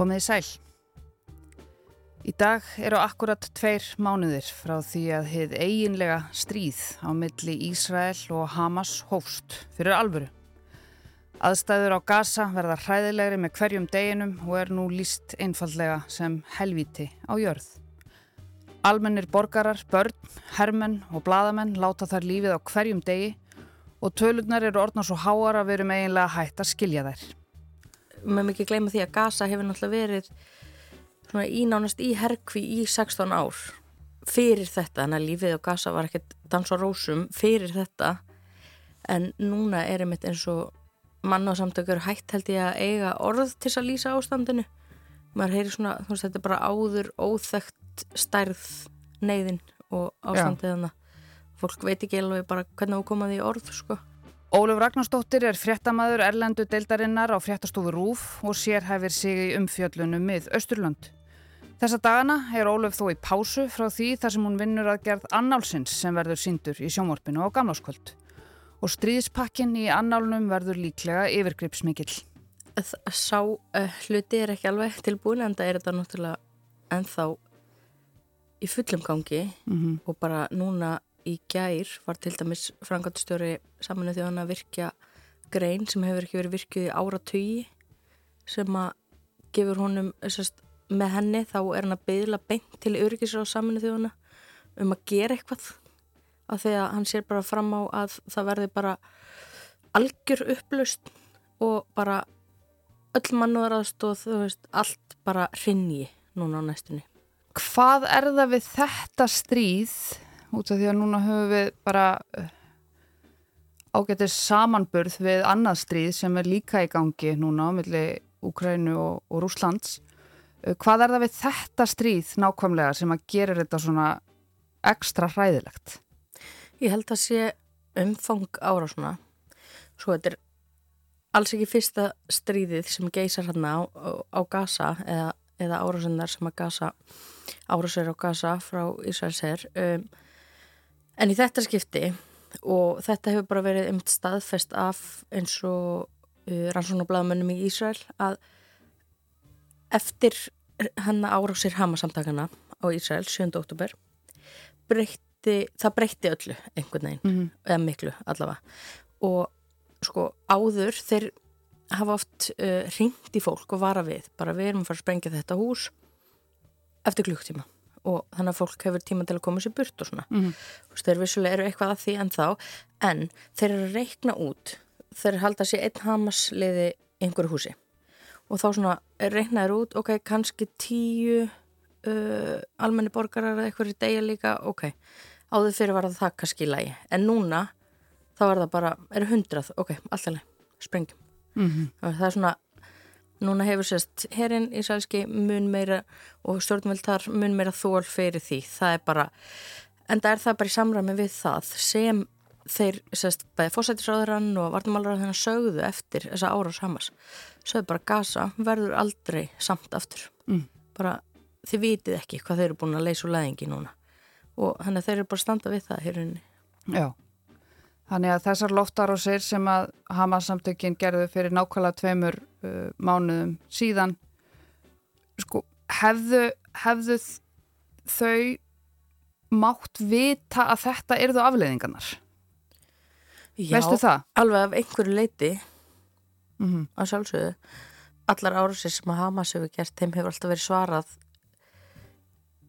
Komið í sæl. Í dag eru akkurat tveir mánuðir frá því að heið eiginlega stríð á milli Ísrael og Hamas hófst fyrir alvöru. Aðstæður á Gaza verða hræðilegri með hverjum deginum og er nú líst einfallega sem helviti á jörð. Almennir borgarar, börn, hermenn og bladamenn láta þar lífið á hverjum degi og tölurnar eru orðna svo háar að verum eiginlega hægt að skilja þær. Mér mikið gleyma því að Gaza hefur náttúrulega verið svona ínánast í herkvi í 16 ár fyrir þetta, en að lífið á Gaza var ekkert dans og rósum fyrir þetta. En núna er einmitt eins og mann á samtökur hægt held ég að eiga orð til að lýsa ástandinu. Maður heyri svona, þú veist, þetta er bara áður óþægt stærð neyðin og ástandið þannig fólk veit ekki alveg bara hvernig þú komaði í orð, sko Óluf Ragnarsdóttir er fréttamaður Erlendu deildarinnar á fréttastofu Rúf og sérhæfir sig í umfjöllunum mið Östurlönd. Þessa dagana er Óluf þó í pásu frá því þar sem hún vinnur að gerð annálsins sem verður síndur í sjónvarpinu á gamláskvöld. Og stríðspakkin í annálnum verður líklega yfirgripsmikill. Sá uh, hluti er ekki alveg tilbúin en það er þetta náttúrulega ennþá í fullum gangi mm -hmm. og bara núna í gær var til dæmis frangatstjóri saminu því að virkja grein sem hefur ekki verið virkjuð í áratögi sem að gefur honum sest, með henni þá er hann að beðla beint til örgisra á saminu þjóðuna um að gera eitthvað af því að hann sér bara fram á að það verði bara algjör upplust og bara öll mannúðaraðstóð allt bara rinni núna á næstunni. Hvað er það við þetta stríð út af því að núna höfum við bara eh, ágættir samanburð við annað stríð sem er líka í gangi núna á milli Úkrænu og, og Rúslands. Eh, hvað er það við þetta stríð nákvæmlega sem að gera þetta svona ekstra hræðilegt? Ég held að sé umfang ára svona. Svo þetta er alls ekki fyrsta stríðið sem geysar hérna á, á, Gaza eða, eða árasennar sem að Gaza árasir á Gaza frá Ísraelsherr. Um, En í þetta skipti og þetta hefur bara verið umt staðfest af eins og uh, rannsónablaðmönnum í Ísrael að eftir hanna árásir Hamasamtakana á Ísrael 7. oktober breytti, það breytti öllu einhvern veginn, mm -hmm. eða miklu allavega og sko áður þeir hafa oft uh, ringt í fólk og vara við bara við erum að fara að sprengja þetta hús eftir klukktíma og þannig að fólk hefur tíma til að koma sér burt og svona. Mm -hmm. þeir vissulega eru eitthvað að því en þá en þeir eru að reikna út þeir halda sér einn hamasliði einhverju húsi. Og þá svona reiknaður út, ok, kannski tíu uh, almenni borgarar eða eitthvað í degja líka, ok. Áður fyrir var það kannski í lægi en núna þá er það bara, eru hundrað ok, alltaf sprengjum. Mm -hmm. það er svona Núna hefur sérst herrin í sælski mun meira og stjórnveld þar mun meira þól fyrir því. Það er bara, en það er það bara í samræmi við það sem þeir sérst bæði fósættisráðurann og vartumálarar þennan sögðu eftir þessa ára samas. Sögðu bara gasa verður aldrei samt aftur. Mm. Bara þið vitið ekki hvað þeir eru búin að leysa úr leðingi núna og þannig að þeir eru bara standa við það hérunni. Já. Þannig að þessar loftarásir sem að Hamas samtökin gerðu fyrir nákvæmlega tveimur uh, mánuðum síðan sko, hefðu, hefðu þau mátt vita að þetta erðu afleiðingarnar? Já, Veistu það? alveg af einhverju leiti mm -hmm. á sjálfsögðu. Allar árásir sem að Hamas hefur gert, þeim hefur alltaf verið svarað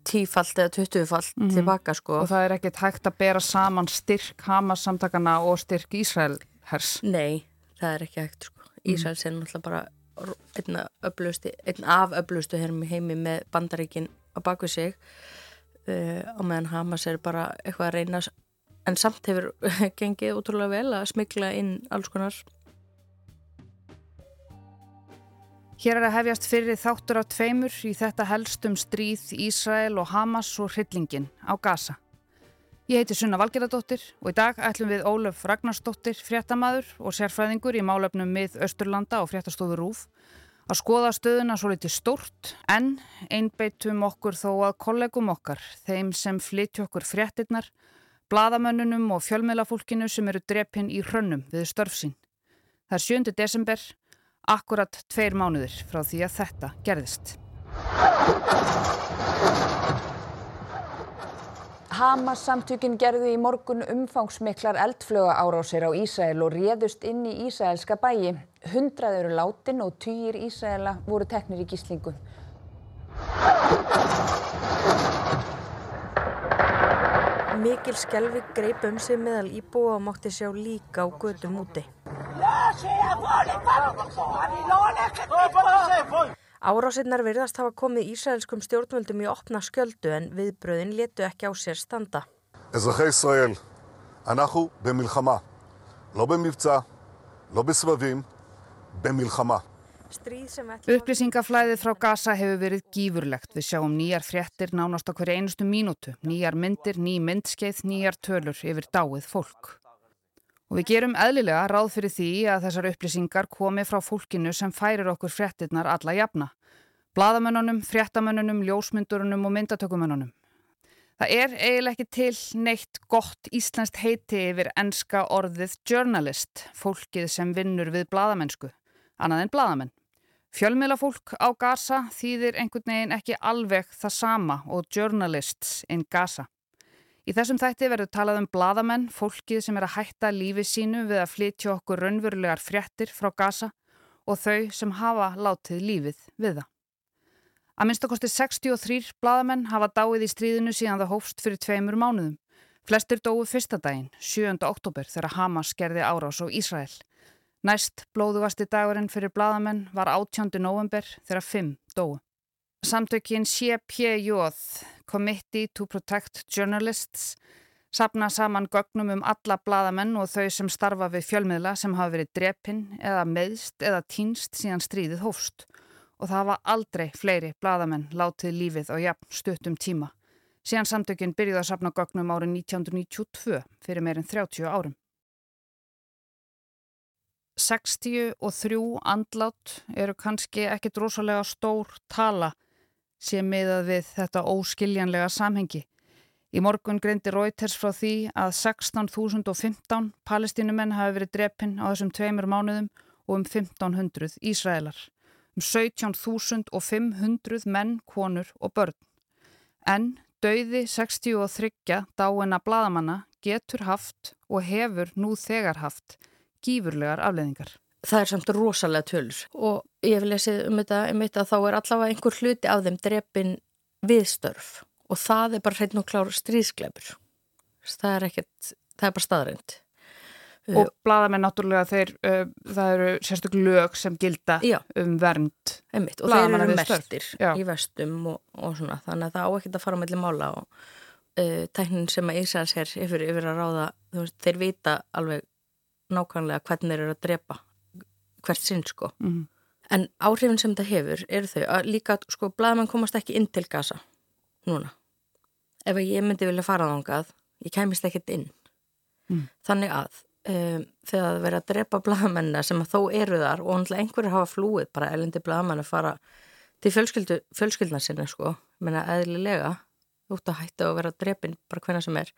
tífalt eða tuttufalt mm -hmm. tilbaka sko. Og það er ekkert hægt að bera saman styrk Hamas samtakana og styrk Ísrael hers? Nei, það er ekki hægt sko. Mhm. Ísrael sé náttúrulega bara einn, af öflustu heimi með bandaríkin á bakvið sig uh, og meðan Hamas er bara eitthvað að reyna en samt hefur gengið útrúlega vel að smigla inn alls konar Hér er að hefjast fyrir þáttur á tveimur í þetta helstum stríð Ísrael og Hamas og hryllingin á Gaza. Ég heiti Sunna Valgeradóttir og í dag ætlum við Ólaf Ragnarsdóttir, fréttamaður og sérfræðingur í málefnum mið Östurlanda og fréttastofu Rúf að skoða stöðuna svo litið stórt en einbeitum okkur þó að kollegum okkar, þeim sem flytja okkur fréttinnar, bladamönnunum og fjölmiðlafólkinu sem eru drepinn í hrönnum við störfsinn. Það er 7. desember Akkurat tveir mánuðir frá því að þetta gerðist. Hamas samtökin gerðu í morgun umfangsmiklar eldflöga árásir á Ísrael og réðust inn í Ísraelska bæi. Hundrað eru látin og týjir Ísraela voru teknir í gíslingu. Mikil skelvi greip um sig meðal íbúa og mátti sjá líka á gödum úti. Árásinnar virðast hafa komið ísælskum stjórnvöldum í opna skjöldu en viðbröðin letu ekki á sér standa. Ezrahi Israel, anahu bemilchama, lo bemivca, lo besvavim, bemilchama. Upplýsingaflæðið frá Gaza hefur verið gífurlegt. Við sjáum nýjar fréttir nánast okkur einustu mínútu, nýjar myndir, ný myndskeið, nýjar tölur yfir dáið fólk. Og við gerum eðlilega ráð fyrir því að þessar upplýsingar komi frá fólkinu sem færir okkur fréttirnar alla jafna. Blaðamönnunum, fréttamönnunum, ljósmyndurunum og myndatökumönnunum. Það er eiginlega ekki til neitt gott íslenskt heiti yfir enska orðið journalist, fólkið sem vinnur við blaðamennsku, annað en blaðamenn. Fjölmiðlafólk á Gaza þýðir einhvern veginn ekki alveg það sama og journalists in Gaza. Í þessum þætti verður talað um bladamenn, fólkið sem er að hætta lífi sínu við að flytja okkur raunverulegar fréttir frá Gaza og þau sem hafa látið lífið við það. Að minnstakosti 63 bladamenn hafa dáið í stríðinu síðan það hófst fyrir tveimur mánuðum. Flestir dói fyrsta daginn, 7. oktober, þegar Hamas gerði árás á Ísrael. Næst blóðugasti dagurinn fyrir bladamenn var 18. november þegar 5 dói. Samtökin CPJ, Committee to Protect Journalists, sapna saman gögnum um alla bladamenn og þau sem starfa við fjölmiðla sem hafa verið drepinn eða meðst eða týnst síðan stríðið hófst og það hafa aldrei fleiri bladamenn látið lífið á jafn stuttum tíma. Síðan samtökin byrjuði að sapna gögnum árið 1992 fyrir meirinn 30 árum. 63 andlát eru kannski ekkit rosalega stór tala sem miðað við þetta óskiljanlega samhengi. Í morgun greindi Reuters frá því að 16.015 palestínumenn hafi verið drepinn á þessum tveimur mánuðum og um 1500 Ísraelar. Um 17.500 menn, konur og börn. En dauði 63 dáina bladamanna getur haft og hefur nú þegar haft gífurlegar afleðingar. Það er samt rosalega tölur og ég hef lesið um þetta, um þetta þá er allavega einhver hluti af þeim drepin viðstörf og það er bara hreitn og klár stríðskleipur. Það er ekkert, það er bara staðrænt. Og bladamenn náttúrulega þeir, uh, það eru sérstaklega lög sem gilda Já. um vernd. Einmitt, og þeir eru Já. í vestum og, og svona þannig að það á ekkert að fara með mála og uh, tæknin sem að Ísæðs er yfir, yfir að ráða, veist, þeir vita alveg nákvæmlega hvernig þeir eru að drepa hvert sinn sko Mm. en áhrifin sem það hefur eru þau að líka sko blaðmenn komast ekki inn til gasa núna ef ég myndi vilja fara þangað ég kæmist ekkert inn Mm. þannig að um, þegar það verið að drepa blaðmennina sem þó eru þar og náttúrulega einhverju hafa flúið bara elendi blaðmenn að fara til fjölskyldna sinna sko menna eðlilega út að hætta og vera drepin bara hvenna sem er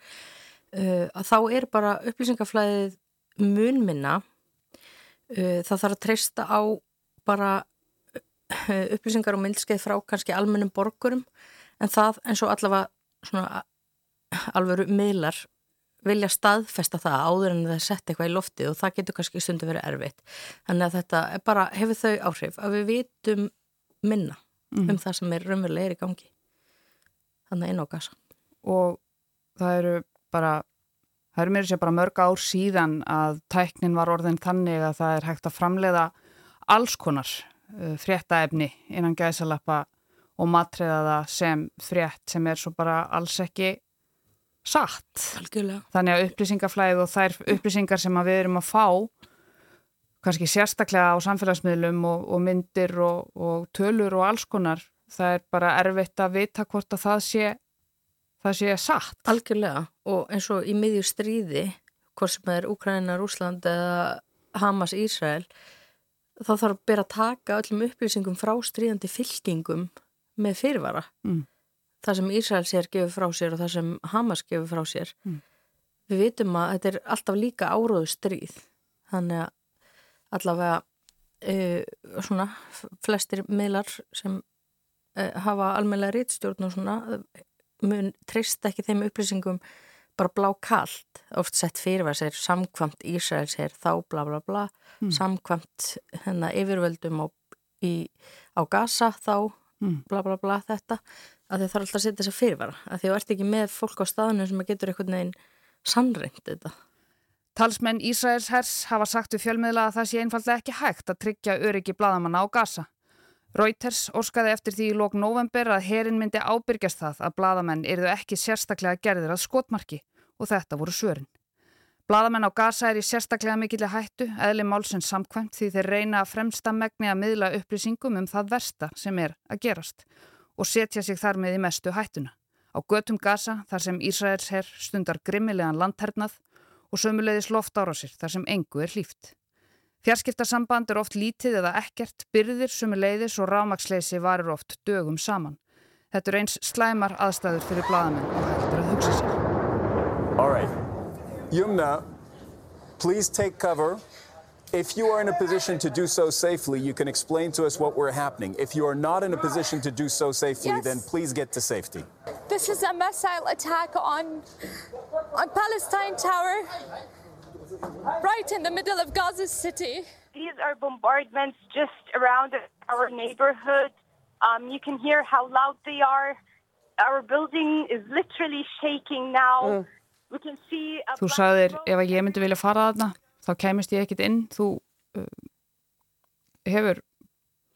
uh, að þá er bara upplýsingaflæðið munminna það þarf að treysta á bara uh, upplýsingar og myndskeið frá kannski almennum borgurum en það eins og allavega svona alvöru miðlar vilja staðfesta það áður en það setja eitthvað í lofti og það getur kannski stundu verið erfitt þannig að þetta bara hefur þau áhrif að við vitum minna Mhm. um það sem er raunverulega er í gangi þannig að inn á gasa og það eru bara það eru mér sér bara mörg ár síðan að tæknin var orðin þannig að það er hægt að framleiða alls konar uh, fréttaefni innan gæsalappa og matriða það sem frétt sem er svo bara alls ekki satt. algjörlega Þannig að upplýsingaflæð og þær upplýsingar sem við erum að fá kannski sérstaklega á samfélagsmiðlum og, og myndir og, og tölur og alls konar, það er bara erfitt að vita hvort að það sé það sé satt. Algjörlega og eins og í miðju stríði hvort sem er Úkraina, Rúsland eða Hamas, Ísrael þá þarf að bera að taka öllum upplýsingum frá stríðandi fylkingum með fyrirvara Mm. það sem Ísrael sér gefur frá sér og það sem Hamas gefur frá sér Mm. við vitum að þetta er alltaf líka áróðu stríð þannig að allavega uh, svona flestir miðlar sem uh, hafa almeinlega rítstjórn og svona mun treysta ekki þeim upplýsingum bara blá kallt, oft sett fyrir að sér samkvamt Ísraels er þá bla bla bla, mm. samkvamt hennar yfirvöldum á, í, á Gaza þá mm. bla bla bla þetta, að þau þarf alltaf að setja þess að fyrirvara, að þau ert ekki með fólk á staðinu sem getur einhvern veginn sannreint þetta. Talsmenn Ísraels hers hafa sagt við fjölmiðla að það sé einfallega ekki hægt að tryggja öryggi bladamanna á Gaza. Reuters óskaði eftir því í lók november að herin myndi ábyrgjast það að bladamenn erðu ekki sérstaklega gerðir að skotmarki og þetta voru svörin. Bladamenn á Gaza er í sérstaklega mikilvæg hættu, eðli málsins samkvæmt því þeir reyna að fremsta megni að miðla upplýsingum um það versta sem er að gerast og setja sig þar með í mestu hættuna. Á götum Gaza þar sem Ísraels herr stundar grimmilegan landhernað og sömuleiðis loft ára sér þar sem engu er hlýft. Fjarskiptarsamband er oft lítið eða ekkert, byrðir sumu leiðis og rámaksleysi varir oft dögum saman. Þetta er eins slæmar aðstæður fyrir bladamenn og hættur að hugsa sér. All right. Jumna, please take cover. If you are in a position to do so safely, you can explain to us what we're happening. If you are not in a position to do so safely, yes. then please get to safety. This is a missile attack on, on Palestine Tower. Right in the middle of Gaza City. These are bombardments just around our neighborhood. Um, you can hear how loud they are. Our building is literally shaking now. Mm. We can see Þú sagðir ef að ég myndi vilja fara þarna þá kemist ég ekkit inn. Þú uh, hefur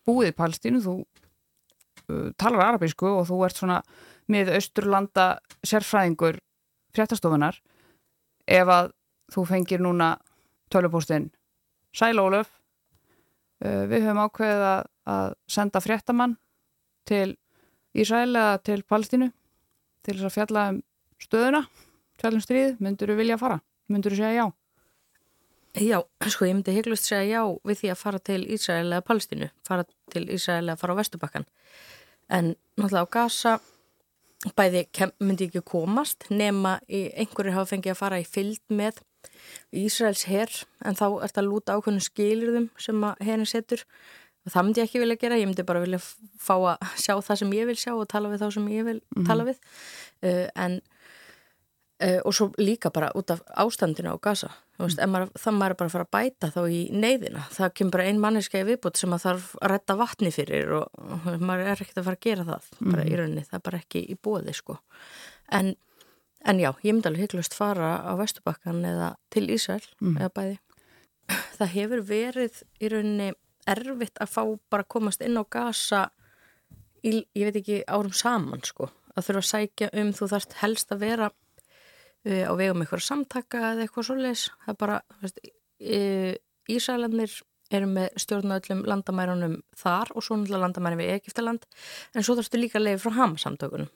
búið í Palstínu, þú uh, talar arabísku og þú ert svona með austurlanda sérfræðingur fréttastofunar. Ef að þú fengir núna tölupústinn Sæl Ólöf uh, við höfum ákveðið að, senda fréttamann til Ísæl eða til Palstínu til þess að fjalla um stöðuna fjallum stríð, myndur þú vilja að fara? myndur þú segja já? Já, sko ég myndi heiklust segja já við því að fara til Ísæl eða Palstínu fara til Ísæl eða fara á Vestubakkan en náttúrulega á Gaza bæði myndi ekki komast nema einhverju hafa fengið að fara í fylg með Ísraels herr en þá er þetta að lúta ákveðnum skilirðum sem að herrin setur og það myndi ég ekki vilja gera, ég myndi bara vilja fá að sjá það sem ég vil sjá og tala við þá sem ég vil mm -hmm. tala við uh, en uh, og svo líka bara út af ástandinu á gasa mm. maður, það maður bara fara að bæta þá í neyðina, það kemur bara ein manneska í viðbútt sem að þarf að retta vatni fyrir og, maður er ekkert að fara að gera það mm. bara í mhm. rauninni, það er bara ekki í bóði sko en En já, ég myndi alveg hygglust fara á Vestubakkan eða til Ísrael mm. eða bæði. Það hefur verið í rauninni erfitt að fá bara að komast inn á gasa í, ég veit ekki, árum saman sko. Að þurfa að sækja um, þú þarfst helst að vera uh, á vegum eitthvað samtaka eða eitthvað svoleiðis. Það er bara, veist, uh, Ísraelandir eru með stjórnöðlum landamærunum þar og svo náttúrulega landamæri við Egiptaland en svo þarfstu líka að leiði frá Hamasamtökunum.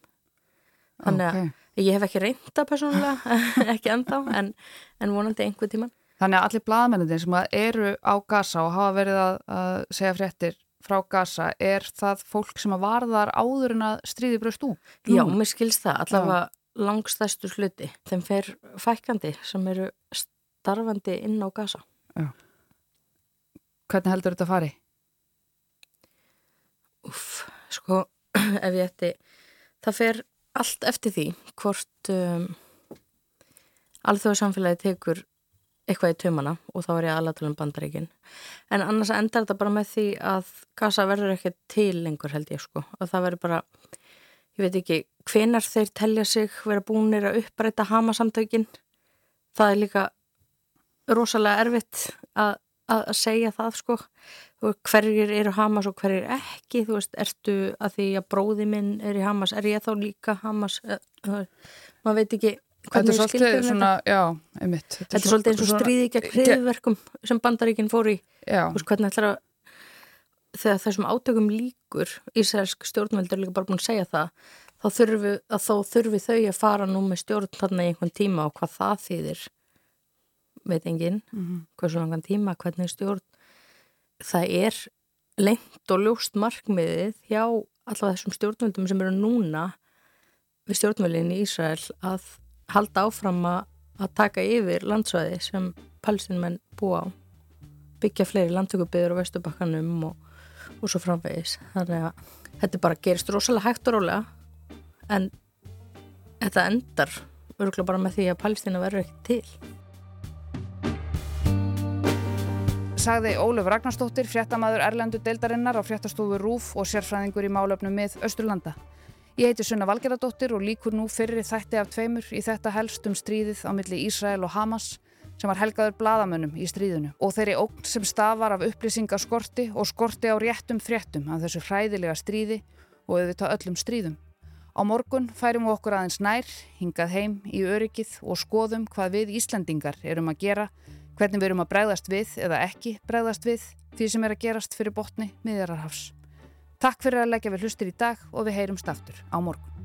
Þannig að okay. Ég hef ekki reynda persónulega, ekki enda en, en vonandi einhver tíman. Þannig að allir bladamennin sem eru á gasa og hafa verið að, að segja fréttir frá gasa, er það fólk sem að varðar áður en að stríði bröst ú? Já, mér skilst það, allavega langstæstu sluti. Þeim fer fækandi sem eru starfandi inn á gasa. Já. Hvernig heldur þetta að fari? Uff, sko, ef ég ætti, það fer allt eftir því hvort um, alþjóðarsamfélagi tekur eitthvað í tömana og þá er ég aðlægt um bandaríkin. En annars endar þetta bara með því að gasa verður ekki til lengur held ég sko. Og það verður bara ég veit ekki hvenar þeir telja sig vera búinir að uppræta hamasamtökin. Það er líka rosalega erfitt að að segja það sko. Hverjir eru Hamas og hverjir ekki þú veist, ertu að því að bróði minn er í Hamas, er ég þá líka Hamas maður veit ekki Þetta er svolítið svona, já, einmitt. Þetta er svolítið eins og stríði gegn hriðverkum sem bandaríkinn fór í. Veist, hvernig ætlar að þegar þessum átökum líkur Ísraelsk stjórnveldur er líka bara búin að segja það þá þurfi, þá þurfi þau að fara nú með stjórn þarna í einhvern tíma og hvað það þýðir veit enginn mm -hmm. hversu langan tíma, hvernig stjórn. Það er lengt og ljóst markmiðið hjá allavega þessum stjórnvöldum sem eru núna við stjórnvöldin í Ísrael að halda áfram að taka yfir landsvæði sem palestinmenn búa á. Byggja fleiri landtökubiður á Vesturbakkanum og, og svo framvegis. Þannig að þetta bara gerist rosalega hægt og rólega en þetta endar örgulega bara með því að Palestína verður ekki til Sagði Óluf Ragnarstóttir, fréttamaður Erlendu deildarinnar á fréttastofu Rúf og sérfræðingur í málöfnum með Östurlanda. Ég heiti Sunna Valgeradóttir og líkur nú fyrri þætti af tveimur í þetta helst um stríðið á milli Ísrael og Hamas sem var helgaður bladamönnum í stríðinu og þeirri ógn sem stafar af upplýsingaskorti og skorti á réttum fréttum af þessu hræðilega stríði og auðvitað öllum stríðum. Á morgun færum við okkur aðeins nær, hingað heim í öryggið og skoðum hvað við Íslandingar erum að gera hvernig við erum að bregðast við eða ekki bregðast við því sem er að gerast fyrir botni miðjararhafs. Takk fyrir að leggja við hlustir í dag og við heyrumst aftur á morgun.